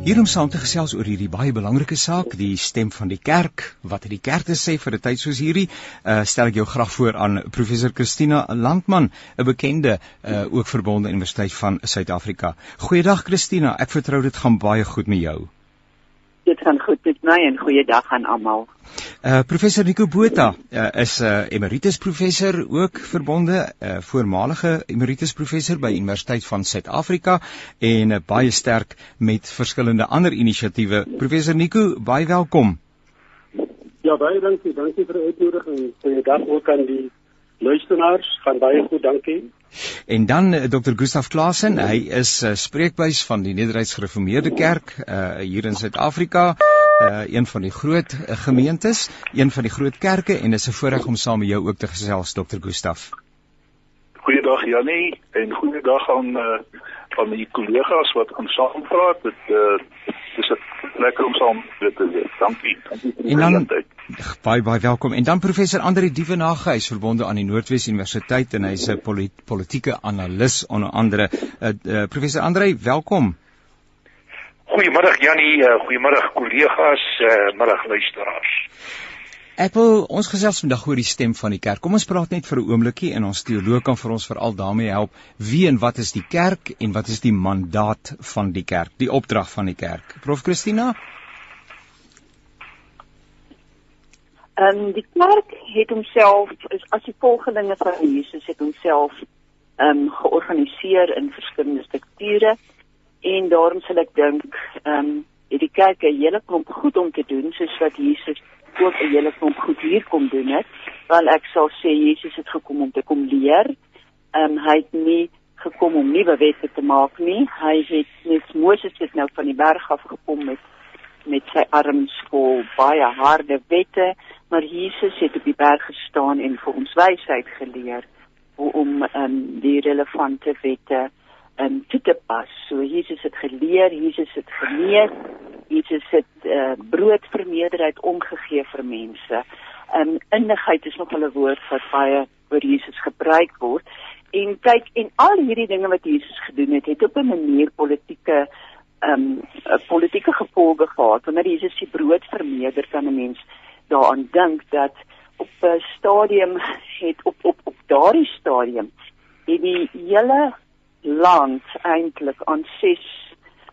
Hier om saam te gesels oor hierdie baie belangrike saak, die stem van die kerk, wat het die kerk te sê vir 'n tyd soos hierdie? Uh stel ek jou graag voor aan professor Christina Landman, 'n bekende uh ook verbonde Universiteit van Suid-Afrika. Goeiedag Christina, ek vertrou dit gaan baie goed met jou. Dit gaan goed met my en goeiedag aan almal. Uh professor Nico Botha uh, is 'n uh, emeritus professor ook verbonde, 'n uh, voormalige emeritus professor by Universiteit van Suid-Afrika en uh, baie sterk met verskillende ander inisiatiewe. Professor Nico, baie welkom. Ja, baie dankie. Dankie vir die uitnodiging. Goeiedag ook aan die luisteraars. Gaan baie goed, dankie. En dan uh, Dr. Gustaf Klaasen, hy is uh, spreekbuis van die Nederduits Gereformeerde Kerk uh, hier in Suid-Afrika uh, een van die groot uh, gemeentes, een van die groot kerke en dit is 'n voorreg om saam met jou ook te gesels Dr. Gustaf. Goeiedag Jannie en goeiedag aan uh, van my kollegas wat aan saam praat. Dit uh, is lekker om saam dit te doen. Dankie. Dankie en dan baie baie welkom. En dan professor Andre Dievenage, hy is verbonde aan die Noordwes Universiteit en hy's 'n polit politieke analis onder andere. Uh, uh, professor Andre, welkom. Goeiemôre Jannie, uh, goeiemôre kollegas, uh, middag luisteraars. Ek wil ons gesels vandag oor die stem van die kerk. Kom ons praat net vir 'n oombliekie en ons teoloog kan vir ons veral daarmee help. Wie en wat is die kerk en wat is die mandaat van die kerk, die opdrag van die kerk? Prof Christina? Ehm um, die kerk het homself as die volgelinge van Jesus het homself ehm um, georganiseer in verskillende strukture en daarom sal ek dink ehm um, het die kerk 'n hele klomp goed om te doen soos wat Jesus ook 'n hele klomp goed hier kom doen het. Want ek sal sê Jesus het gekom om te kom leer. Ehm um, hy het nie gekom om nuwe wette te maak nie. Hy het net Moses het nou van die berg af gekom met met sy arms vol baie harde wette, maar Jesus het op die berg gestaan en vir ons wysheid geleer hoe om ehm um, die relevante wette um, toe te pas. So Jesus het geleer, Jesus het genees, Jesus het uh, brood vir meerderheid omgegee vir mense. Um innigheid is nog 'n woord wat baie oor Jesus gebruik word. En kyk, en al hierdie dinge wat Jesus gedoen het, het op 'n manier politieke um politieke gevolge gehad. Wanneer Jesus die brood vermeerder kan 'n mens daaraan dink dat op 'n stadium het op op op daardie stadium het die hele land eintlik aan ses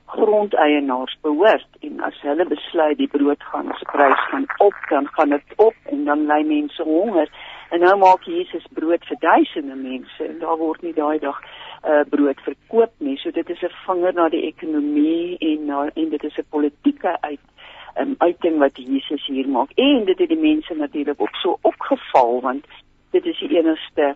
grondeienaars behoort en as hulle besluit die brood gaan prys gaan op dan gaan dit op en dan lê mense honger. En nou maak Jesus brood vir duisende mense en daar word nie daai dag uh, brood verkoop nie. So dit is 'n vinger na die ekonomie en na en dit is 'n politieke uit um, uiting wat Jesus hier maak. En dit het die mense natuurlik ook so opgeval want dit is die enigste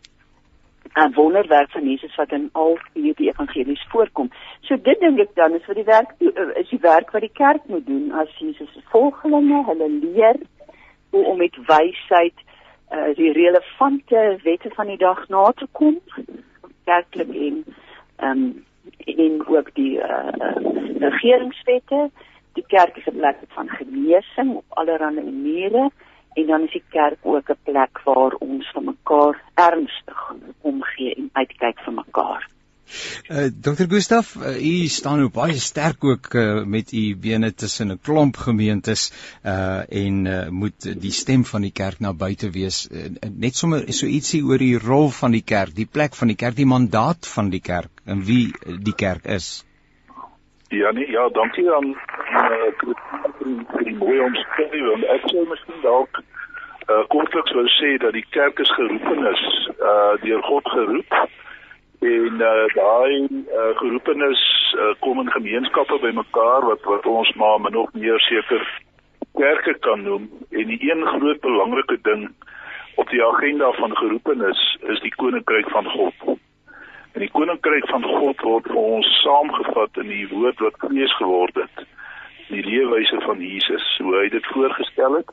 'n wonderwerk van Jesus wat in al vier die evangelies voorkom. So dit dink ek dan is vir die werk is die werk wat die kerk moet doen as Jesus se volgelinge, hulle leer hoe om met wysheid uh, die relevante wette van die dag na te kom, kerklik en ehm um, en ook die uh, regeringswette. Die kerk is 'n plek van genesing op allerlei maniere en dan is die kerk ook 'n plek waar ons vir mekaar ernstig omgee en uitkyk vir mekaar. Uh, Dr. Gustaf, uh, u staan nou baie sterk ook uh, met u bene tussen 'n klomp gemeentes uh en uh, moet die stem van die kerk na buite wees. Uh, net sommer so ietsie oor die rol van die kerk, die plek van die kerk, die mandaat van die kerk en wie die kerk is. Ja nee, ja, dankie aan uh, vir die mooi omskrywing. Ek sou miskien dalk uh, kortliks wou sê dat die kerk is geroepenis, uh deur God geroep. En uh, daai uh, geroepenis uh, kom in gemeenskappe bymekaar wat wat ons maar min of meer seker kerke kan noem. En die een groot belangrike ding op die agenda van geroepenis is die koninkryk van God. En die koninkryk van God word vir ons saamgevat in die woord wat vlees geword het. Die leefwyse van Jesus, hoe hy dit voorgestel het.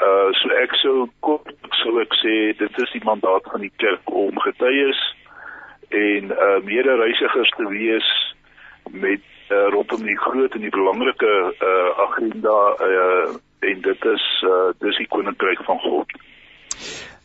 Uh so ek sou kort sou ek sê dit is die mandaat van die kerk om getuies en uh medereisigers te wees met uh, rondom die groot en die belangrike uh agenda uh en dit is uh dis die koninkryk van God.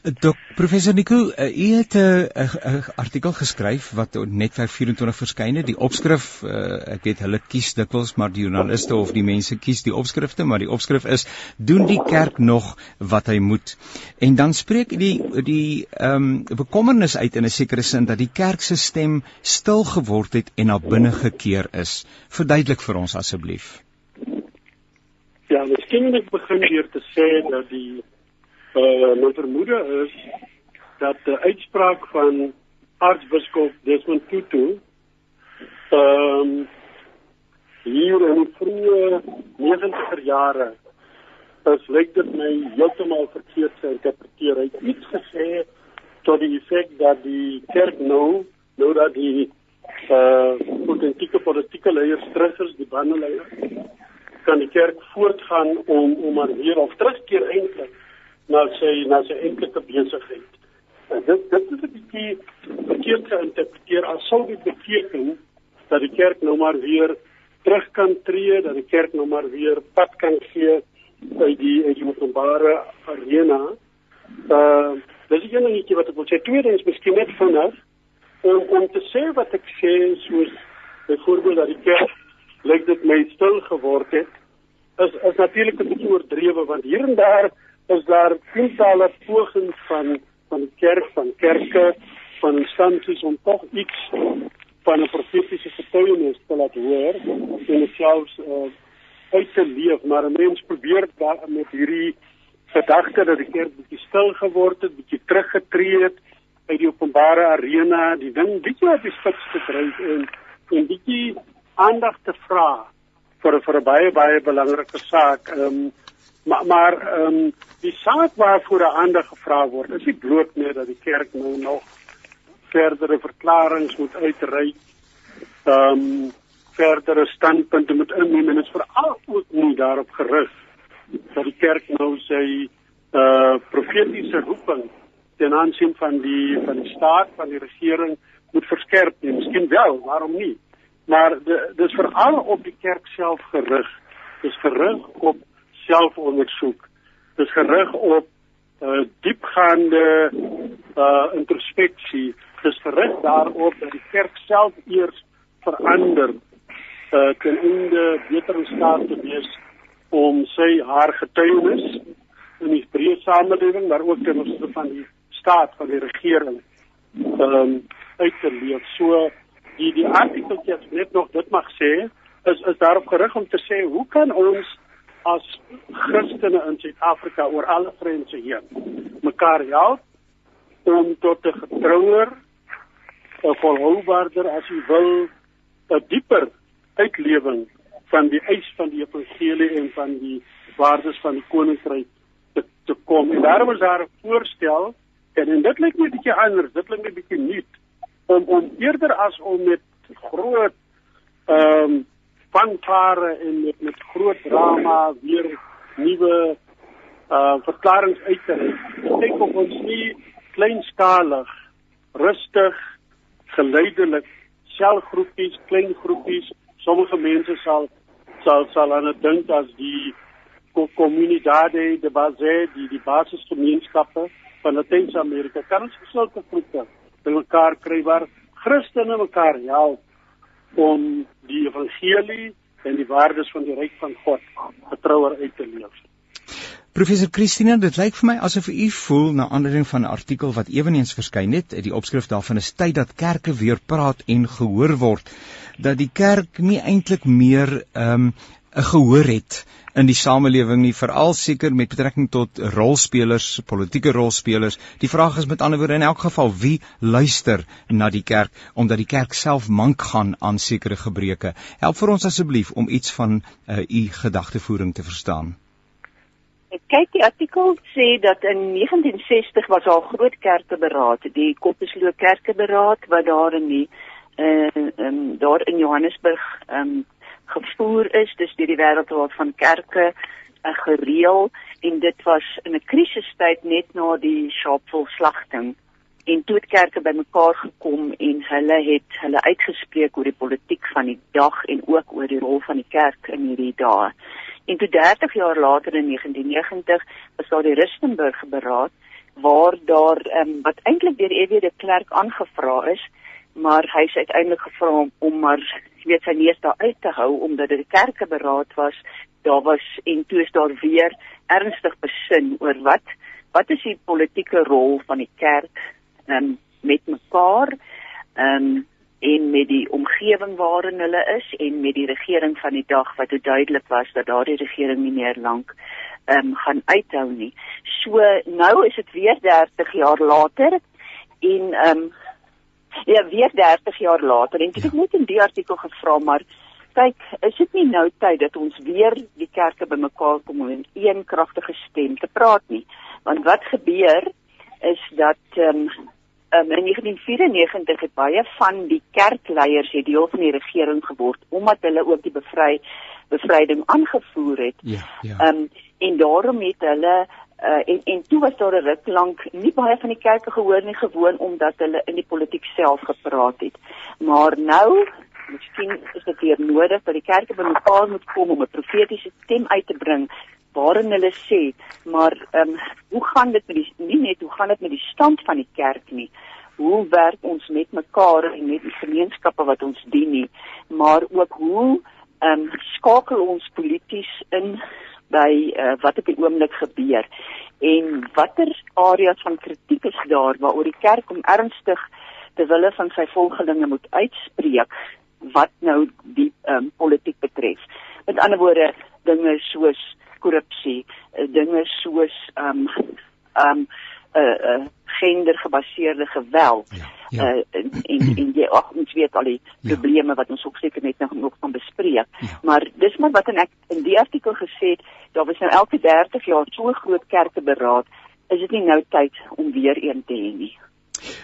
Dok professor Nico, uh, u het 'n uh, uh, artikel geskryf wat op Netwerk 24 verskyn het. Die opskrif, uh, ek weet hulle kies dikwels maar die joernaliste of die mense kies die opskrifte, maar die opskrif is doen die kerk nog wat hy moet. En dan spreek die die ehm um, bekommernis uit in 'n sekere sin dat die kerk se stem stil geword het en na binne gekeer is. Verduidelik vir ons asseblief. Ja, miskien moet ek begin deur te sê dat die Uh, mijn vermoeden is dat de uitspraak van aartsbiskop Desmond Tutu um, hier in de vroege 90 jaren is lijkt het mij helemaal verkeerd te interpreteren. Hij heeft iets gezegd tot die effect dat die kerk nou, nou dat die uh, authentieke politieke leiders is, die bandenleiders, kan die kerk voortgaan om, om maar weer of terugkeer eindelijk na sy na sy enkelike besigheid. En dit dit is 'n bietjie verkeerd geïnterpreteer as sou dit beteken dat die kerk nou maar weer terug kan tree, dat die kerk nou maar weer pad kan gee uit die uit die openbare arena. Uh dis is een ding wat ek wil sê. Tweedens miskien net vinnig om om te sê wat ek sê soos byvoorbeeld dat die kerk lyk dit my stil geword het is is natuurlik 'n bietjie oordrewe want hier en daar is daar tientallen pogings van van die kerk, van kerke, van instansies om toch iets van een profetische getuigenis te laten hoor en het zelfs uh, uit te leef. Maar een mens probeert daar met hierdie gedachte dat die kerk bietjie stil geword het, bietjie teruggetreed uit die openbare arena, die ding bietjie op die spits te dryf en en bietjie aandag te vra vir vir 'n baie baie belangrike saak. Ehm um, maar maar ehm um, die saak waarvoor aandag gevra word is nie bloot net dat die kerk nou nog verdere verklaringe moet uitreik ehm um, verdere standpunte moet inneem en dit is veral ook nie daarop gerig dat die kerk nou sy uh profetiese roeping ten aansien van die van die staat van die regering moet verskerp nie miskien wel waarom nie? Maar dit is veral op die kerk self gerig. Dis gerig op selfondersoek. Dis gerig op uh, diepgaande uh, introspeksie dis gerig daarop dat die kerk self eers verander uh, ten einde beter in staat te wees om sy haar getuienis in die breë samelewing maar ook ten opsigte van die staat van die regering um, uit te leef. So die die artikeltjie net nog dit mag sê is is daarop gerig om te sê hoe kan ons as Christene in Suid-Afrika oor alle grense heen mekaar help om tot 'n getrouer, 'n volhoubaarder as jy wil, 'n dieper uitlewing van die eis van die evangelie en van die waardes van die koninkryk te, te kom. En daarom is daar 'n voorstel en, en dit lyk my 'n bietjie anders, dit lyk my 'n bietjie nuut om om eerder as om met groot ehm um, fanfare en met met groot drama weer nuwe uh verklaringe uit te ry. Kyk of ons nie kleinsskalig, rustig, geleidelik selgroepies, klein groepies, sommige mense sal sal sal aan dit dink as die komunidade de base, die die basisgemeenskappe van Latyn-Amerika kan ons sulke groepe bymekaar kry waar Christene mekaar help om die evangelie en die waardes van die ryk van God getrouer uit te leef. Professor Christina, dit lyk vir my asof u voel na aanleiding van 'n artikel wat ewenigs verskyn het, die opskrif daarvan is tyd dat kerke weer praat en gehoor word, dat die kerk nie eintlik meer ehm um, 'n gehoor het in die samelewing nie veral seker met betrekking tot rolspelers, politieke rolspelers. Die vraag is met ander woorde in elk geval wie luister na die kerk omdat die kerk self mank gaan aan sekere gebreke. Help vir ons asseblief om iets van uh, u gedagtevoering te verstaan. Kyk, die artikel sê dat in 1960 was al groot kerkeberaad, die Koppesloo kerkeberaad wat daar in die uh, um, daar in Johannesburg um, gevoer is, dis deur die wêreldraad van kerke uh, gereël en dit was in 'n krisistyd net na die Sharpeville slagting en toe het kerke bymekaar gekom en hulle het hulle uitgespreek oor die politiek van die dag en ook oor die rol van die kerk in hierdie dae. En toe 30 jaar later in 1990 was daar die Rustenburg beraad waar daar um, wat eintlik deur EW de Klerk aangevra is, maar hy is uiteindelik gevra om, om maar weet sy neus daar uit te hou omdat dit 'n kerkeberaad was. Daar was en toe is daar weer ernstig besin oor wat wat is die politieke rol van die kerk um, met mekaar um, en met die omgewing waarin hulle is en met die regering van die dag wat dit duidelik was dat daardie regering nie meer lank um, gaan uithou nie. So nou is dit weer 30 jaar later en ehm um, ja weer 30 jaar later en ek het ja. net in die artikel gevra maar kyk is dit nie nou tyd dat ons weer die kerke bymekaar kom om in een kragtige stem te praat nie want wat gebeur is dat ehm um, um, in 1994 het baie van die kerkleiers het deel van die regering geword omdat hulle ook die bevry bevryding aangevoer het. Ja, ja. Ehm um, en daarom het hulle uh, en en toe was daar 'n ruk lank nie baie van die kerke gehoor nie gewoon omdat hulle in die politiek self gepraat het. Maar nou Miskien is dit weer nodig dat die kerke bymekaar moet kom om 'n profetiese stem uit te bring waarin hulle sê, maar ehm um, hoe gaan dit met die nie net hoe gaan dit met die stand van die kerk nie? Hoe werk ons met mekaar en met die gemeenskappe wat ons dien nie, maar ook hoe ehm um, skakel ons polities in by uh, wat op die oomblik gebeur en watter areas van kritiek is daar waaroor die kerk om ernstig te wille van sy volgelinge moet uitspreek wat nou die ehm um, politiek betref. Met ander woorde dinge soos korrupsie, uh, dinge soos um um 'n uh, eh, uh, eh, gendergebaseerde geweld. Ja, ja. Uh, en en jy ag ons weet al die ja. probleme wat ons ook seker net nog nog van bespreek. Ja. Maar dis maar wat en ek in die artikel gesê het, daar was nou elke 30 jaar so groot kerke beraad, is dit nie nou tyd om weer een te hê nie.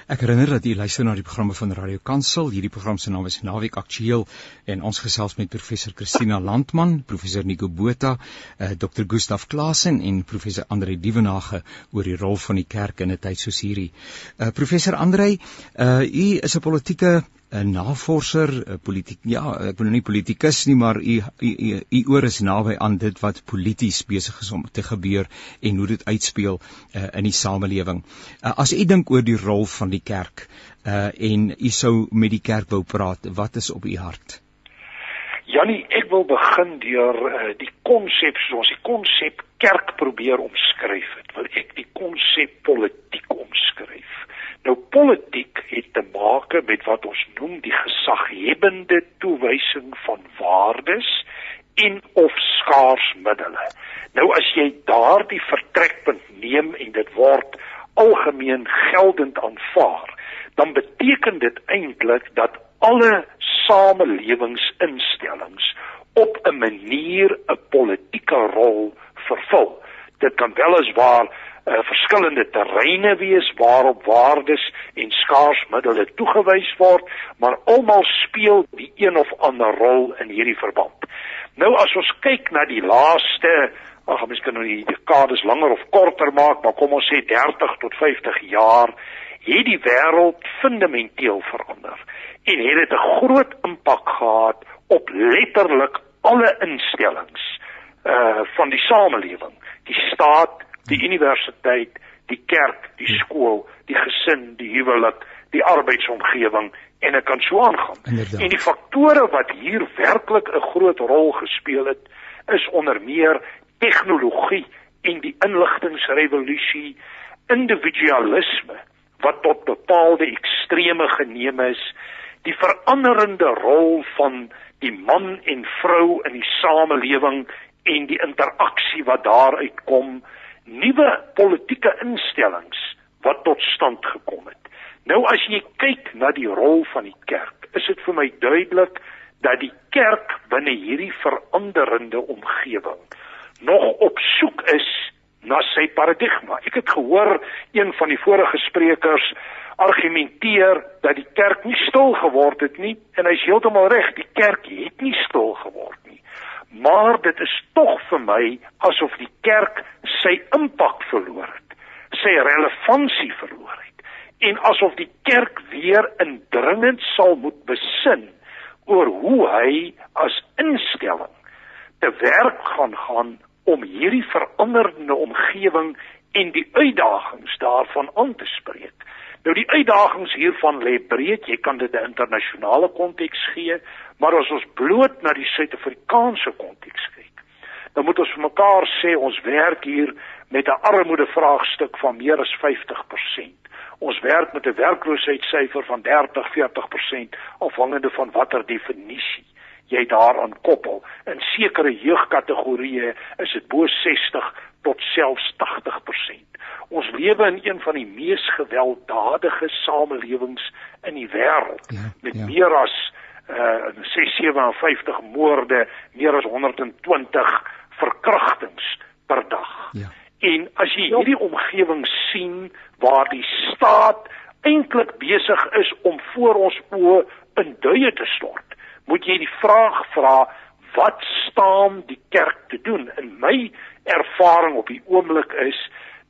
Ek herinner dat u luister na die programme van Radio Kansel. Hierdie program se naam is Naweek Aktueel en ons gesels met professor Christina Landman, professor Nico Botha, uh, eh, Dr. Gustaf Klasen en professor Andre Dievenage oor die rol van die kerk in 'n tyd soos hierdie. Uh, professor Andre, uh, u is 'n politieke 'n navorser, 'n politiek ja, ek wil nou nie politikus nie, maar u u u oor is naby aan dit wat polities besig is om te gebeur en hoe dit uitspeel uh, in die samelewing. Uh, as u dink oor die rol van die kerk uh, en u sou met die kerk wou praat, wat is op u hart? Jannie, ek wil begin deur uh, die konsep, soos die konsep kerk probeer omskryf het. Wil ek die konsep politiek omskryf? Nou politiek het te maak met wat ons noem die gesaghebende toewysing van waardes en of skaarsmiddele. Nou as jy daardie vertrekpunt neem en dit word algemeen geldend aanvaar, dan beteken dit eintlik dat alle samelewingsinstellings op 'n manier 'n politieke rol vervul. Dit kan wel eens waar uh, verskillende terreine wees waarop waardes en skaarsmiddels toegewys word, maar almal speel die een of ander rol in hierdie verband. Nou as ons kyk na die laaste, ag ons kan nou die dekades langer of korter maak, maar kom ons sê 30 tot 50 jaar, het die wêreld fundamenteel verander en het dit 'n groot impak gehad op letterlik alle instellings uh van die samelewing, die staat, die universiteit, die kerk, die skool, die gesin, die huwelik, die arbeidsomgewing en ek kan so aangaan. Inderdaad. En die faktore wat hier werklik 'n groot rol gespeel het, is onder meer tegnologie en die inligtingrevolusie, individualisme wat tot bepaalde extreme geneem is, die veranderende rol van die man en vrou in die samelewing en die interaksie wat daaruit kom, nuwe politieke instellings wat tot stand gekom het. Nou as jy kyk na die rol van die kerk, is dit vir my duidelik dat die kerk binne hierdie veranderende omgewing nog op soek is na sy paradigma. Ek het gehoor een van die vorige sprekers argumenteer dat die kerk nie stil geword het nie en hy's heeltemal reg, die kerk het nie stil geword nie maar dit is tog vir my asof die kerk sy impak verloor het, sy relevantie verloor het en asof die kerk weer indringend sal moet besin oor hoe hy as instelling te werk gaan gaan om hierdie veranderende omgewing en die uitdagings daarvan aan te spreek. Nou die uitdagings hiervan lê breed. Jy kan dit 'n internasionale konteks gee, maar as ons bloot na die Suid-Afrikaanse konteks kyk, dan moet ons vir mekaar sê ons werk hier met 'n armoede vraagstuk van meer as 50%. Ons werk met 'n werkloosheidssyfer van 30-40% afhangende van watter definisie jy daaraan koppel. In sekere jeugkategorieë is dit bo 60 tot selfs 80%. Ons lewe in een van die mees gewelddadige samelewings in die wêreld ja, met ja. meer as uh 657 moorde, meer as 120 verkrachtings per dag. Ja. En as jy hierdie omgewing sien waar die staat eintlik besig is om voor ons oë in duie te stort, moet jy die vraag vra wat staan die kerk te doen? In my ervaring op die oomblik is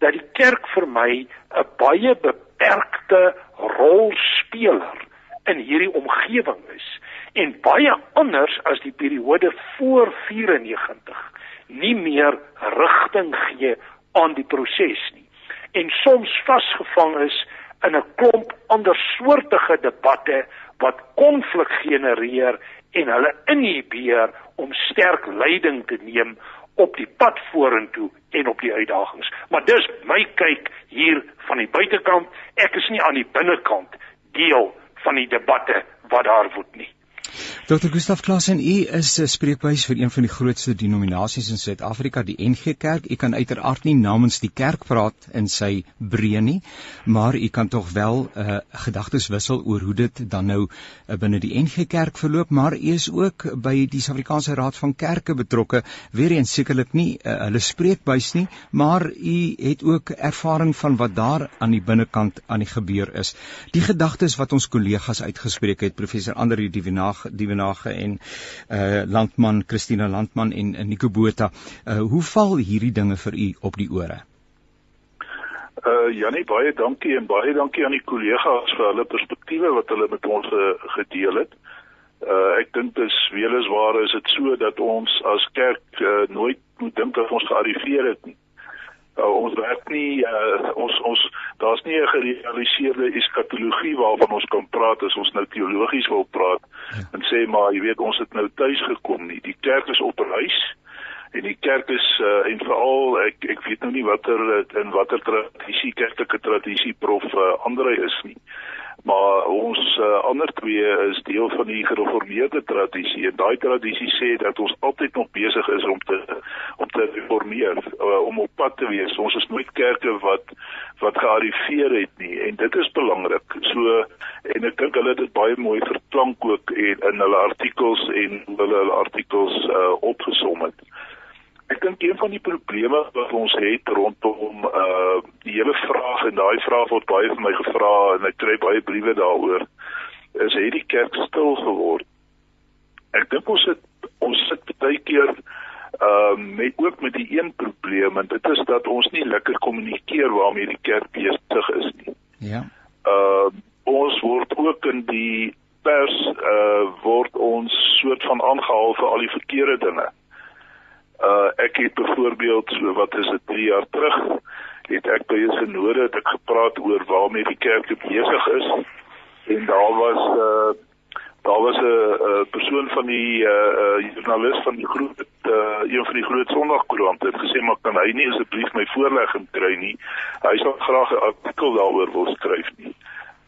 dat die kerk vir my 'n baie beperkte rolspeler in hierdie omgewing is en baie anders as die periode voor 94 nie meer rigting gee aan die proses nie en soms vasgevang is in 'n klomp ander soortige debatte wat konflik genereer en hulle inhibeer om sterk leiding te neem op die pad vorentoe en op die uitdagings. Maar dis my kyk hier van die buitekant. Ek is nie aan die binnekant deel van die debatte wat daar woed nie. Dr. Gustaf Klasen, u is 'n spreekbuis vir een van die grootste denominasies in Suid-Afrika, die NG Kerk. U kan uiteraard nie namens die kerk praat in sy breë nie, maar u kan tog wel 'n uh, gedagtes wissel oor hoe dit dan nou uh, binne die NG Kerk verloop, maar u is ook by die Suid-Afrikaanse Raad van Kerke betrokke. Weereens sekerlik nie uh, hulle spreekbuis nie, maar u het ook ervaring van wat daar aan die binnekant aan die gebeur is. Die gedagtes wat ons kollegas uitgespreek het, professor Andri Divenage, die Wenage en uh landman Christina Landman en, Nico Botha. Uh hoe val hierdie dinge vir u op die ore? Uh Janie baie dankie en baie dankie aan die kollegas vir hulle perspektiewe wat hulle met ons uh, gedeel het. Uh ek dink dis weliswaar is dit so dat ons as kerk uh, nooit moet dink dat ons gearriveer het nie uh, ons werk nie uh, ons ons daar's nie 'n gerealiseerde eskatologie waarvan ons kan praat as ons nou teologies wil praat ja. en sê maar jy weet ons het nou tuis gekom nie die kerk is op reis en die kerk is uh, en veral ek ek weet nou nie watter in watter tradisie kerklike tradisie prof uh, Andre is nie maar ons uh, ander twee is deel van die gereformeerde tradisie. En daai tradisie sê dat ons altyd nog besig is om te om te reformeer uh, om op pad te wees. Ons is nooit kerke wat wat gearriveer het nie. En dit is belangrik. So en ek dink hulle het dit baie mooi verklank ook en in hulle artikels en hulle hulle artikels uh, opgesom het Ek dink een van die probleme wat ons het rondom uh die hele vraag en daai vraag word baie vir my gevra en ek kry baie briewe daaroor is het die kerk stil geword. Ek dink ons het ons sit baie keer uh met ook met die een probleem en dit is dat ons nie lekker kommunikeer waarmee die kerk besig is nie. Ja. Uh ons word ook in die pers uh word ons soort van aangehaal vir al die verkeerde dinge. Uh ek het byvoorbeeld so wat is dit 3 jaar terug het ek by 'n sinode het ek gepraat oor waarmee die kerk besig is en daar was uh daar was 'n uh, persoon van die uh, uh joernalis van die groot uh een van die groot Sondagkoerant het gesê maar kan hy nie asseblief my voorlegging kry nie. Hy sal graag 'n artikel daaroor wil skryf nie.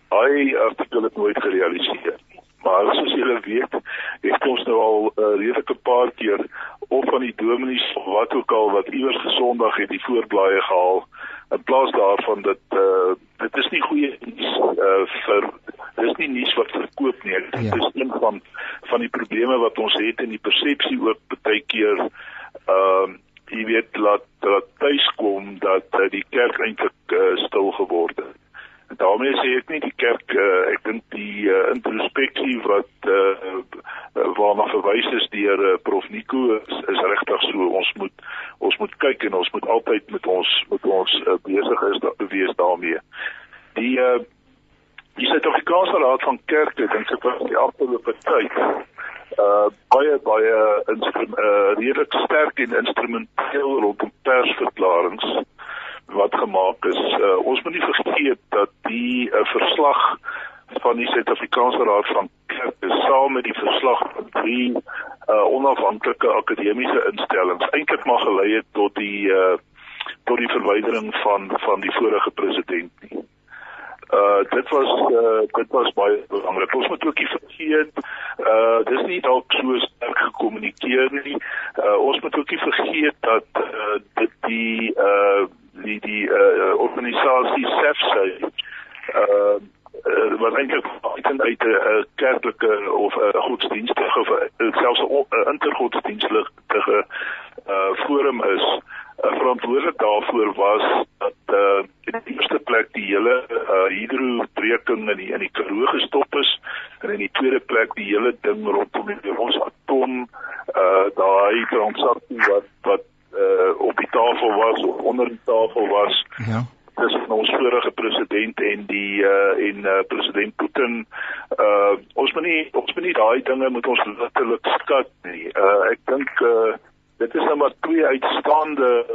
Hy artikel het nooit gerealiseer nie. Maar soos julle weet, het ons nou al 'n uh, redelike paar keer of van die dominees of wat ook al wat iewers gesondag het die voorblaaie gehaal in plaas daarvan dat uh, dit is nie goeie nuus uh, vir dis nie nuus wat verkoop nie. Dit ja. is een van van die probleme wat ons het in die persepsie ook baie keer ehm uh, jy weet laat dat tuiskom dat uh, die kerk eintlik uh, stil geword het daarmee sê ek nie die kerk uh, ek dink die uh, introspeksie wat uh, waarna verwys is deur uh, prof Nico is, is regtig so ons moet ons moet kyk en ons moet altyd met ons met ons uh, besig is da, wees daarmee die uh, die Suid-Afrikaanse Raad van Kerke dink ek was die afgelope tyd uh baie baie instrument uh redelik sterk en instrumenteel rondom persverklaringe wat gemaak is. Uh, ons moet nie vergeet dat die uh, verslag van die Suid-Afrikaanse Raad van Kerke saam met die verslag van drie uh, onafhanklike akademiese instellings eintlik maar gelei het tot die uh, tot die verwydering van van die vorige president nie. Uh dit was uh dit was baie belangrik. Ons moet ook nie vergeet uh dis nie dalk so sterk gekommunikeer nie. Uh ons moet ook nie vergeet dat uh dit die uh die die uh organisasie SEFSA uh uh, wat eintlik uit 'n uh, kerklike of 'n uh, godsdienstige of uh, selfs 'n uh, intergodsdienstige uh, forum is uh, verantwoordelik daarvoor was dat uh, in die eerste plek die hele uh, hidrobreking in die in die Karoo gestop is en in die tweede plek die hele ding rondom die ons atom uh, daai transaksie wat wat uh, op die tafel was of onder die tafel was ja tussen ons vorige president en die uh en uh, president Putin. Uh ons moet nie ons moet nie daai dinge moet ons letterlik skat nie. Uh ek dink uh dit is nou maar twee uitstaande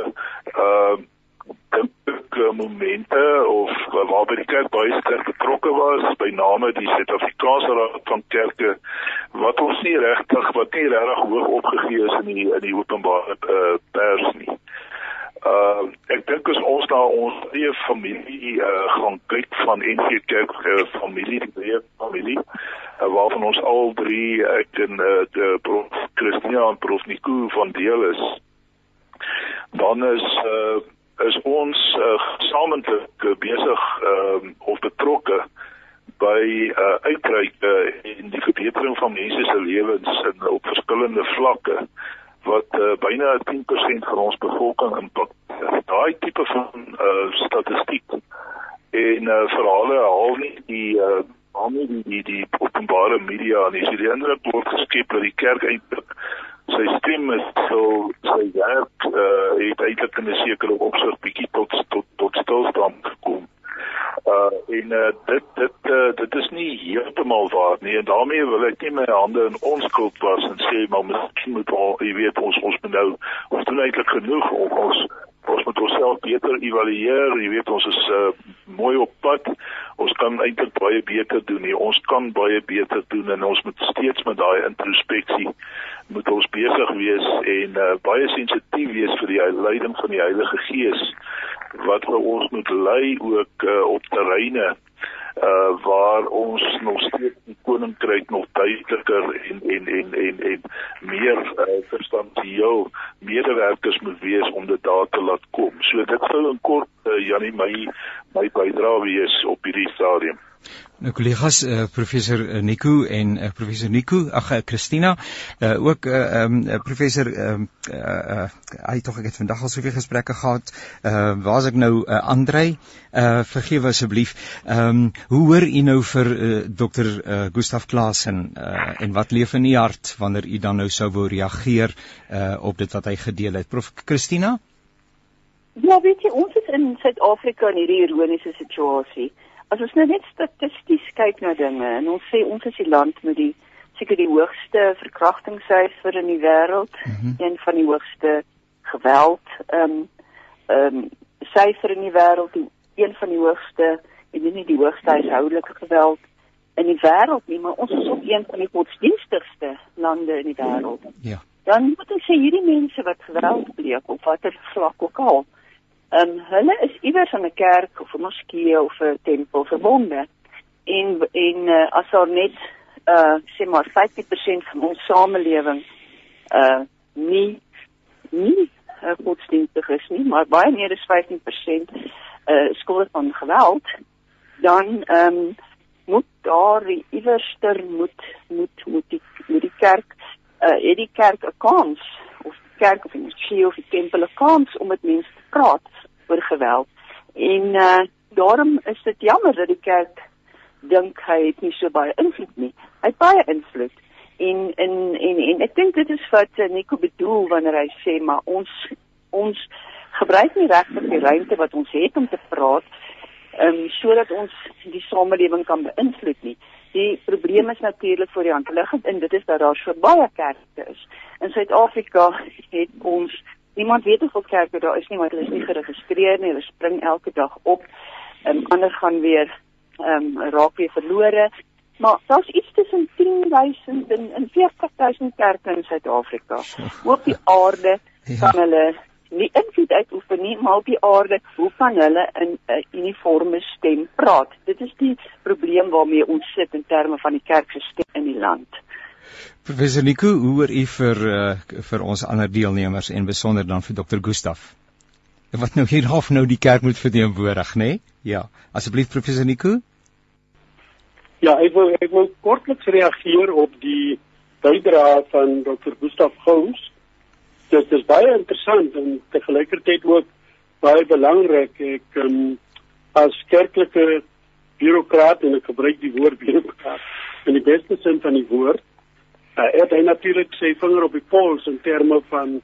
uh dink momente of waarby die kerk baie sterk betrokke was by name die Suid-Afrikaanse Raad van Kerke wat ons nie regtig wat nie regtig hoog opgegee is in die in die openbare uh, pers nie. Uh ek dink as ons na ons eie familie uh gaan kyk van NG Kerk uh, familie die eie familie uh, waarvan ons al drie ek en uh, die prof Christina en prof Nico van deel is dan is uh is ons uh, gesamentlik uh, besig uh of betrokke by uh uitreike uh, en die verbetering van mense se lewens in op verskillende vlakke wat uh, byna 10% van ons bevolking impak. Daai tipe van uh, statistiek en uh, verhale haal nie die uh, haal nie die, die die openbare media en is die indruk word geskep dat die kerk eintlik sy stem is so sy werk uh, het eintlik in 'n sekere opsig bietjie tot tot tot stilstand gekom. Uh en uh, dit dit uh, dit is nie heeltemal waar nie. En daarmee wil ek nie my hande in ons skuld was en sê maar miskien moet ons jy weet ons ons moet nou ons doen eintlik genoeg om ons ons moet onsself beter evalueer. Jy weet ons is uh, mooi op pad. Ons kan eintlik baie beter doen nie. Ons kan baie beter doen en ons moet steeds met daai introspeksie moet ons besig wees en uh, baie sensitief wees vir die leiding van die Heilige Gees wat vir ons moet lei ook uh, op terreine uh waar ons nog steeds die koninkryk nog duideliker en en en en en meer uh, verstandieel medewerkers moet wees om dit daar te laat kom. So dit sou in kort uh, Janie my my bydrae wees op hierdie stadium. Nou kollegas uh, professor uh, Nico en uh, professor Nico ag Christina uh, ook uh, um, professor um, uh, uh, hy tog ek het vandag al soveel gesprekke gehad uh, waar's ek nou uh, Andrei? Uh, vergewe asseblief um, hoe hoor u nou vir uh, dokter uh, Gustaf Klaasen uh, en wat leef in u hart wanneer u dan nou sou wou reageer uh, op dit wat hy gedeel het? Prof. Christina? Ja weet jy ons is in Suid-Afrika in hierdie ironiese situasie as ons nou net statisties kyk na dinge en ons sê ons is die land met die seker die hoogste verkrachtingssyfer in die wêreld mm -hmm. en van die hoogste geweld ehm um, ehm um, syfer in die wêreld en een van die hoogste en nie die hoogste huishoudelike geweld in die wêreld nie maar ons is ook een van die godsdienstigste lande in die wêreld. Ja. Dan moet ons sê hierdie mense wat geweld pleeg op watter vlak ook al Ehm um, hulle is iewers aan 'n kerk of 'n moskee of 'n tempel verbonde. En en uh, as daar net uh sê maar 50% van ons samelewing uh nie nie uh, godsdienstig is nie, maar baie meer as 15% uh skuldig van geweld, dan ehm um, moet daar iewerster moet moet moet die moet die kerk uh het die kerk 'n kans of die kerk of die moskee of die tempel 'n kans om met mense te praat oor geweld. En uh daarom is dit jammer dat die kerk dink hy het nie so baie invloed nie. Hy het baie invloed. En en en, en ek dink dit is wat Nico bedoel wanneer hy sê maar ons ons gebruik nie regtig die ruimte wat ons het om te praat um sodat ons die samelewing kan beïnvloed nie. Die probleem is natuurlik voor die hand liggend en dit is dat daar so baie kerke is. In Suid-Afrika het ons Niemand weet hoeveel kerke daar is nie, maar hulle is nie geregistreer nie. Hulle spring elke dag op. Ehm um, ander gaan weer ehm um, raak weer verlore. Maar daar's iets tussen 10000 en, en 40000 kerke in Suid-Afrika. Op die aarde ja. kan hulle nie invloed uitoefen nie, maar op die aarde, hoe kan hulle in 'n uh, uniforme stem praat? Dit is die probleem waarmee ons sit in terme van die kerk se stem in die land. Professor Nico, hoe oor u vir uh, vir ons ander deelnemers en besonder dan vir Dr. Gustaf? Wat nou hier half nou die kerk moet verteenwoordig, nê? Nee? Ja, asseblief professor Nico. Ja, ek wil ek wil kortliks reageer op die bydrae van Dr. Gustaf Gous dit is baie interessant en te gelykertyd ook baie belangrik ek um, as kerklike bureaukraat en ek gebruik die woord bureaukraat in die beste sin van die woord uh, het hy natuurlik sy vinger op die pols in terme van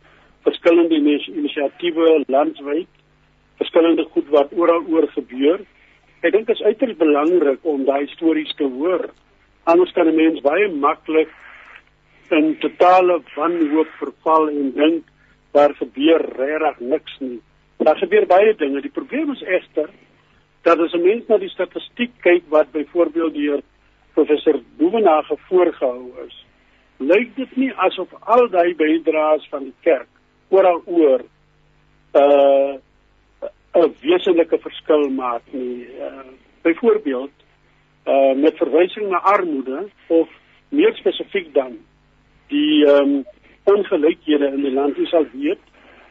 verskillende inisiatiewe landwyd verskillende goed wat oral oor gebeur ek dink dit is uiters belangrik om daai stories te hoor anders kan 'n mens baie maklik in totale wanhoop verval en dink daar gebeur regtig niks nie. Daar gebeur baie dinge. Die probleem is egter dat as 'n mens na die statistiek kyk wat byvoorbeeld deur professor Boevenage voorgehou is, lyk dit nie asof al daai bydraes van die kerk oral oor uh 'n wesenlike verskil maak nie. Uh byvoorbeeld uh met verwysing na armoede of meer spesifiek dan die um, ongelykhede in die land is al weet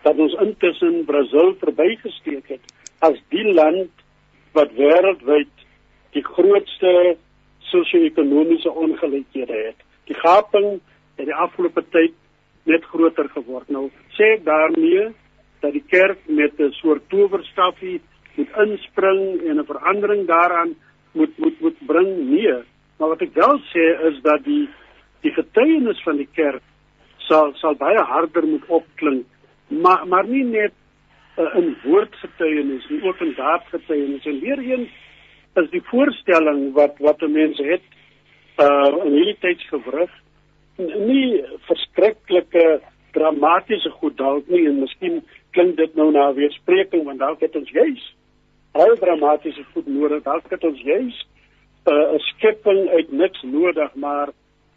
dat ons intussen Brasil verbygesteek het as die land wat wêreldwyd die grootste sosio-ekonomiese ongelykhede het. Die gaping het die afgelope tyd net groter geword. Nou sê ek daarmee dat die kerk met 'n soort towerstafie moet inspring en 'n verandering daaraan moet moet moet bring nee. Maar wat ek wel sê is dat die die getuienis van die kerk sal sal baie harder moet opklink maar maar nie net uh, in woordgetuienis nie ook in daadgetuienis en weer eens is die voorstelling wat wat mense het uh in hierdie tyd gewrig. Nie verskriklike dramatiese goed dalk nie en miskien klink dit nou na weerspreking want dalk het ons juis baie dramatiese goed nodig. Dalk het ons juis 'n uh, skepping uit niks nodig maar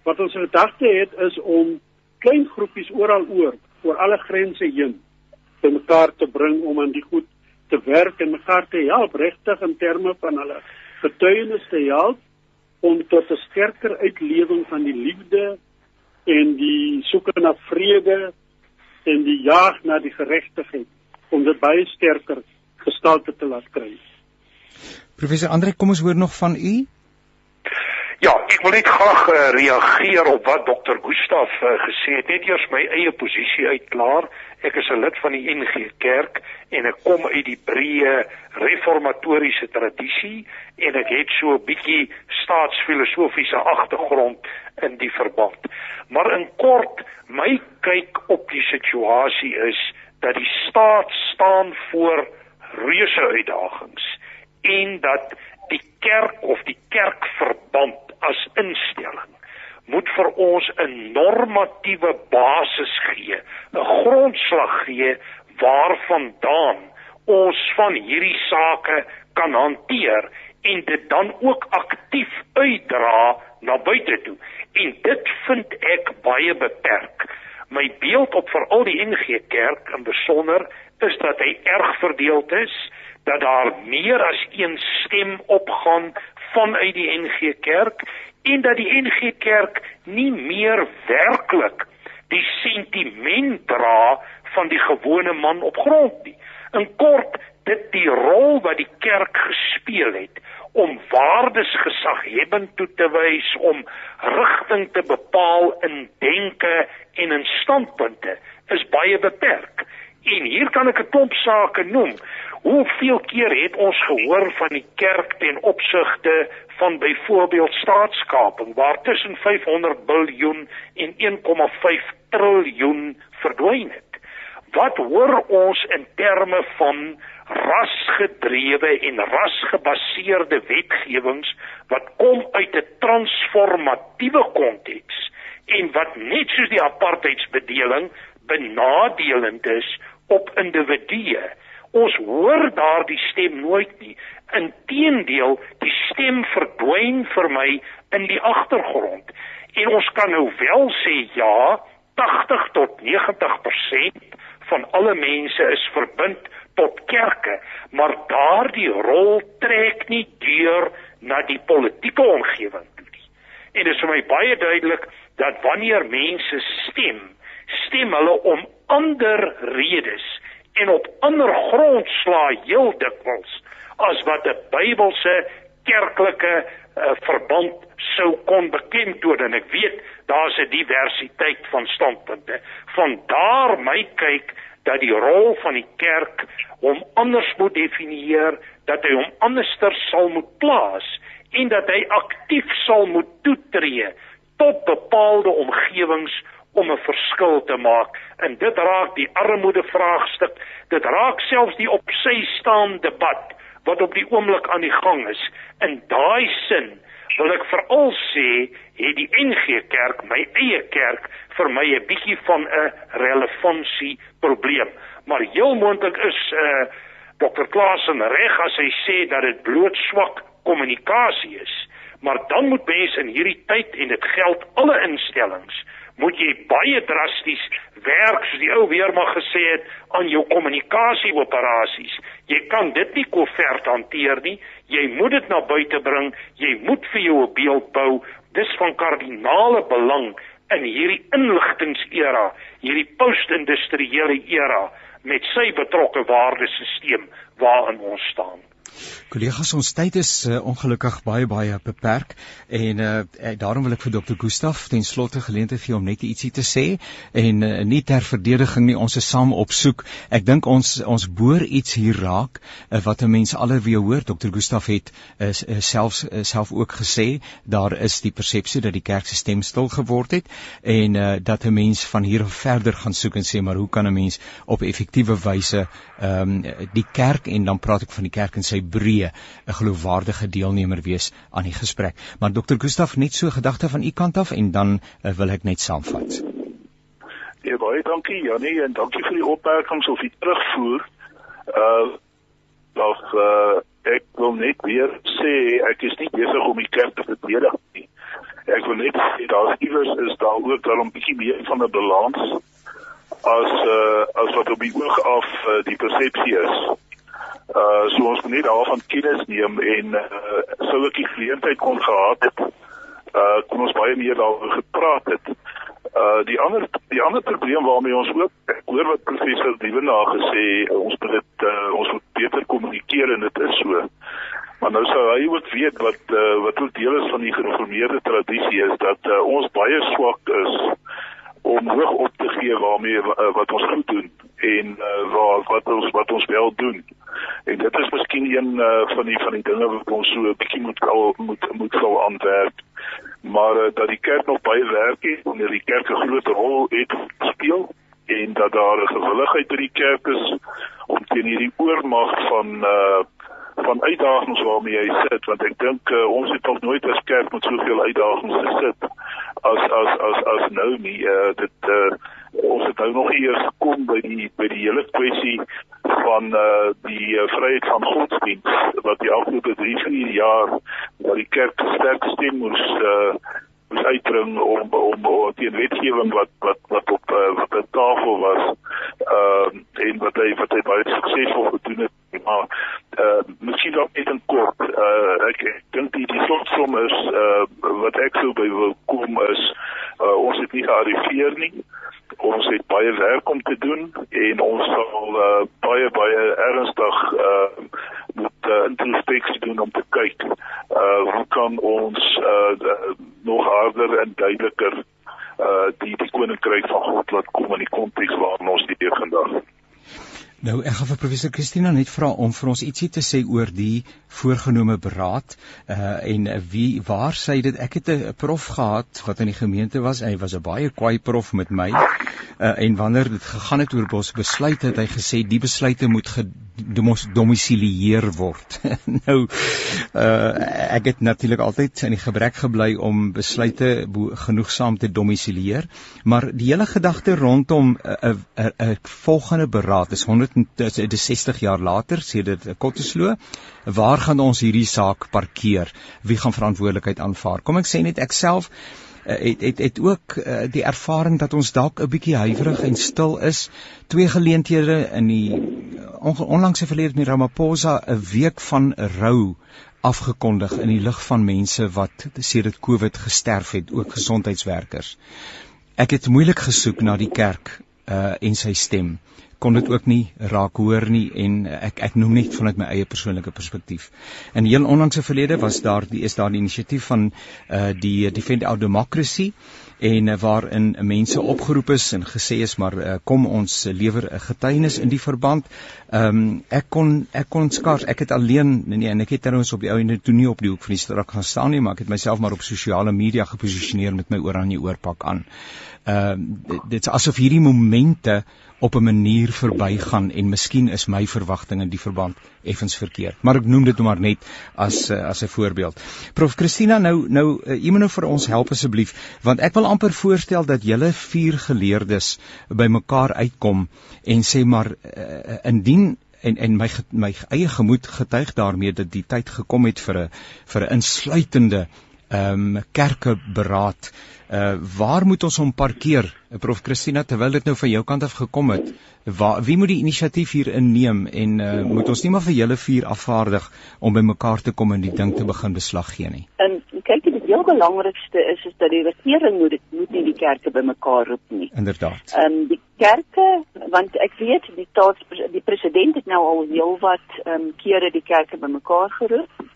wat ons gedagte het is om klein groepies oral oor oor alle grense heen te mekaar te bring om aan die goed te werk en mekaar te help regtig in terme van hulle getuienis te help om tot 'n sterker uitlewing van die liefde en die soeke na vrede en die jag na die geregtigheid om dit baie sterker gestalte te laat kry. Professor Andre, kom ons hoor nog van u. Ja, ek wil net graag uh, reageer op wat dokter Gustaf uh, gesê het. Net eers my eie posisie uitklaar. Ek is 'n lid van die NG Kerk en ek kom uit die breë reformatoriese tradisie en ek het so 'n bietjie staatsfilosofiese agtergrond in die verband. Maar in kort, my kyk op die situasie is dat die staat staan voor reuse uitdagings en dat die kerk of die kerkverband as instelling moet vir ons 'n normatiewe basis gee, 'n grondslag gee waarvandaan ons van hierdie sake kan hanteer en dit dan ook aktief uitdra na buite toe. En dit vind ek baie beperk. My beeld op veral die NG Kerk in besonder is dat hy erg verdeeld is, dat daar meer as een stem opgaan vanuit die NG Kerk en dat die NG Kerk nie meer werklik die sentiment dra van die gewone man op grond nie. In kort, dit die rol wat die kerk gespeel het om waardes gesaghebend toe te wys om rigting te bepaal in denke en in standpunte is baie beperk. En hier kan ek 'n klomp sake noem. Hoeveel keer het ons gehoor van die kerk ten opsigte van byvoorbeeld staatskaping waar tussen 500 miljard en 1,5 triljoen verdwyn het? Wat hoor ons in terme van rasgedrewe en rasgebaseerde wetgewings wat kom uit 'n transformatiewe konteks en wat net soos die apartheidsbedeling benadelend is op individue. Ons hoor daardie stem nooit nie. Inteendeel, die stem verdwyn vir my in die agtergrond. En ons kan nou wel sê ja, 80 tot 90% van alle mense is verbind tot kerke, maar daardie rol trek nie deur na die politieke omgewing toe nie. En dit is vir my baie duidelik dat wanneer mense stem, stem hulle om ander redes en op ander grondslae heel dikwels as wat 'n Bybelse kerklike uh, verband sou kon bekend word en ek weet daar's 'n diversiteit van standpunte. Van daar my kyk dat die rol van die kerk hom anders moet definieer, dat hy hom anderster sal moet plaas en dat hy aktief sal moet toetree tot bepaalde omgewings om 'n verskil te maak. En dit raak die armoede vraagstuk, dit raak selfs die op sy staan debat wat op die oomblik aan die gang is. In daai sin wil ek veral sê, het die NG Kerk, my eie kerk, vir my 'n bietjie van 'n relevantie probleem. Maar heel moontlik is uh eh, Dr. Klaasen reg as hy sê dat dit bloot swak kommunikasie is. Maar dan moet mense in hierdie tyd en dit geld alle instellings, moet jy baie drasties werk soos die ou weermag gesê het aan jou kommunikasieoperasies. Jy kan dit nie koevert hanteer nie. Jy moet dit na buite bring. Jy moet vir jou 'n beeld bou. Dis van kardinale belang in hierdie inligtingsera, hierdie post-industriële era met sy betrokke waardesisteem waarin ons staan. Kollegas, ons tyd is uh, ongelukkig baie baie beperk en uh, daarom wil ek vir Dr. Gustaf ten slotte geleentheid gee om net ietsie te sê en uh, nie ter verdediging nie, ons is saam op soek. Ek dink ons ons boor iets hier raak uh, wat 'n mens alle weer hoor. Dr. Gustaf het uh, selfs uh, self ook gesê daar is die persepsie dat die kerk se stem stil geword het en uh, dat 'n mens van hier af verder gaan soek en sê maar hoe kan 'n mens op effektiewe wyse um, die kerk en dan praat ek van die kerk in sy breë 'n geloofwaardige deelnemer wees aan die gesprek. Maar Dr. Gustaf net so gedagte van u kant af en dan uh, wil ek net saamvat. Ja, baie dankie Janie en dankie vir die opmerkings of die terugvoer. Uh of uh ek wil net weer sê ek is nie besig om die kerk te verdedig nie. Ek wil net sê daar iewers is daar ook daar 'n bietjie meer van 'n balans as uh as wat op die oog af uh, die persepsie is. Uh so ons moet net daarvan kennis neem en uh, sou ek die geleentheid kon gehad het uh kon ons baie meer daaroor gepraat het. Uh die ander die ander probleem waarmee ons ook ek hoor wat professor Dieven daar gesê ons moet dit uh, ons moet beter kommunikeer en dit is so. Maar nou sou hy ook weet wat uh, wat ook deel is van die gereformeerde tradisie is dat uh, ons baie swak is om hoog op te gee waarmee uh, wat ons goed doen en uh, waar wat ons wat ons wel doen. En dit is miskien een uh, van die van die dinge wat ons so 'n bietjie moet al moet moet sou aanwerk. Maar uh, dat die kerk nog baie werk het en die kerk 'n groot rol het speel en dat daar 'n gewilligheid by die kerk is om teen hierdie oormag van uh van uitdagings waarmee jy sit want ek dink uh, ons het nog nooit as kerk met soveel uitdagings gesit as as as as nou nie. Uh, dit uh, ons het nou nog eers gekom by die by die hele kwessie van uh, die uh, vryheid van godsdienst wat die afgelope 3 4 jaar wat die kerk sterk stem moes uh, moes uitbring om om, om teen wetgewing wat wat wat op uh, wat op tafel was uh, en wat hy wat hy baie suksesvol gedoen het. Maar uh, miskien ook net 'n kort. Uh, ek, ek dink die, die slotsom is uh, wat ek sou by wil kom is uh, ons het nie gearriveer nie ons het baie werk om te doen en ons sal uh, baie baie ernstig uh, moet uh, introspeksie doen om te kyk uh, hoe kan ons uh, nog harder en duideliker uh, die die koninkryk van God laat kom in die konteks waarin ons die vandag Nou ek gaan vir professor Christina net vra om vir ons ietsie te sê oor die voorgenome beraad uh en wie waar sê dit? Ek het 'n prof gehad wat in die gemeente was. Hy was 'n baie kwaai prof met my. Uh en wanneer dit gegaan het oor ons besluit het hy gesê die besluite moet domisilieer word. nou uh ek het natuurlik altyd in die gebrek gebly om besluite genoegsaam te domisilieer, maar die hele gedagte rondom 'n 'n 'n volgende beraad is 160 jaar later, sê dit Kotteslo, waar gaan ons hierdie saak parkeer? Wie gaan verantwoordelikheid aanvaar? Kom ek sê net ek self uh, het het het ook uh, die ervaring dat ons dalk 'n bietjie huiwerig en stil is. Twee geleenthede in die on, onlangse verlede met Ramaphosa 'n week van rou afgekondig in die lig van mense wat sedert Covid gesterf het, ook gesondheidswerkers. Ek het moeilik gesoek na die kerk uh en sy stem kon dit ook nie raak hoor nie en ek ek noem net vanuit my eie persoonlike perspektief. In heel onlangse verlede was daar die is daar die inisiatief van uh die Defend Our Democracy en uh, waarin mense opgeroep is en gesê is maar uh, kom ons lewer 'n getuienis in die verband. Ehm um, ek kon ek kon skaars ek het alleen nee, en ek het trouens op die ou en toe nie op die hoek van die straat gaan staan nie maar ek het myself maar op sosiale media geposisioneer met my oranje oorpak aan. Ehm uh, dit is asof hierdie momente op 'n manier verbygaan en miskien is my verwagtinge in die verband effens verkeerd. Maar ek noem dit maar net as uh, as 'n voorbeeld. Prof Christina, nou nou u moet nou vir ons help asseblief, want ek wil amper voorstel dat julle vier geleerdes bymekaar uitkom en sê maar uh, indien en en my my eie gemoed getuig daarmee dat die tyd gekom het vir 'n vir 'n insluitende ehm um, kerkeberaad Uh waar moet ons hom parkeer? Uh, Prof Christina, terwyl dit nou van jou kant af gekom het, waar wie moet die inisiatief hier inneem en uh moet ons nie maar vir julle vier afvaardig om by mekaar te kom en die ding te begin beslag gee nie? En kyk, die heel belangrikste is is dat die regering moet moet nie die kerke bymekaar roep nie. Inderdaad. Ehm um, die kerke, want ek weet die staats die president het nou al heelwat ehm um, kere die kerke bymekaar geroep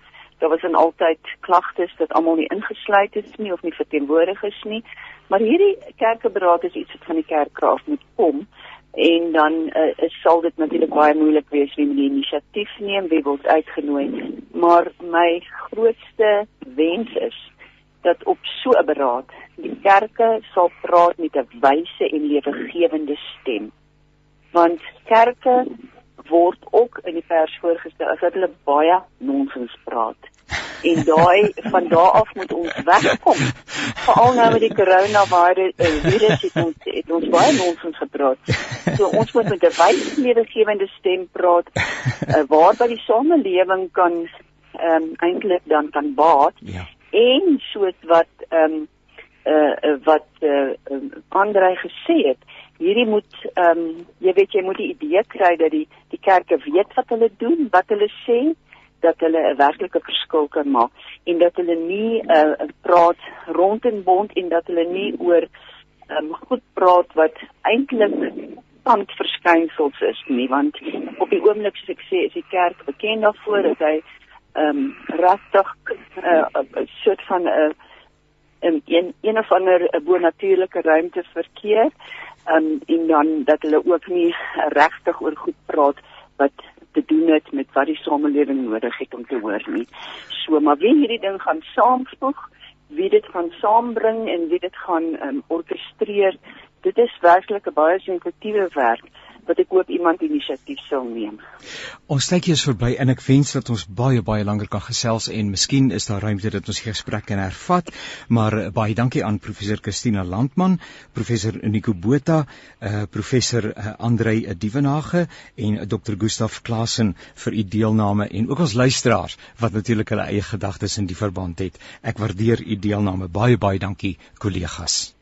daar was dan altyd klagtes dat almal nie ingesluit is nie of nie verteenwoordig is nie. Maar hierdie kerkeberaad is iets wat van die kerkraad moet kom en dan uh, is sal dit natuurlik baie moeilik wees wie die inisiatief neem, wie word uitgenooi. Maar my grootste wens is dat op so 'n beraad die kerke sal praat met 'n wyse en lewegewende stem. Want kerke word ook in die pers voorgestel as dat hulle baie nonsens praat. En daai van daardie af moet ons wegkom. Veral nou met die coronavirus het ons het ons baie nonsens gepraat. So ons moet met 'n wysledegewende stem praat uh, waar by die samelewing kan ehm um, eintlik dan kan baat. Ja. En soos wat ehm um, uh, wat uh, um, Andre gesê het, hierdie moet ehm um, jy weet jy moet die idee kry dat die die kerke weet wat hulle doen, wat hulle sê, dat hulle 'n werklike verskil kan maak en dat hulle nie uh, praat rond en bond en dat hulle nie oor um, goed praat wat eintlik tand verskynsels is nie want op die oomblik soos ek sê is die kerk bekend daarvoor dat hy ehm um, regtig uh, 'n soort van 'n uh, in een een of ander eh, bonatuurlike ruimte verkeer um, en dan dat hulle ook nie regtig oor goed praat wat te doen het met wat die samelewing nodig het om te hoor nie. So maar wie hierdie ding gaan saamvoeg, wie dit gaan saambring en wie dit gaan um, orkestreer, dit is werklik 'n baie sensitiewe werk wat ek hoop iemand inisiatief sal neem. Ons tydjie is verby en ek wens dat ons baie baie langer kan gesels en miskien is daar ruimte dat ons die gesprek kan hervat, maar uh, baie dankie aan professor Christina Landman, professor Nico Botha, uh, professor uh, Andrei Dievenage en uh, Dr. Gustaf Klasen vir u deelname en ook ons luisteraars wat natuurlik hulle eie gedagtes in die verband het. Ek waardeer u deelname. Baie baie dankie kollegas.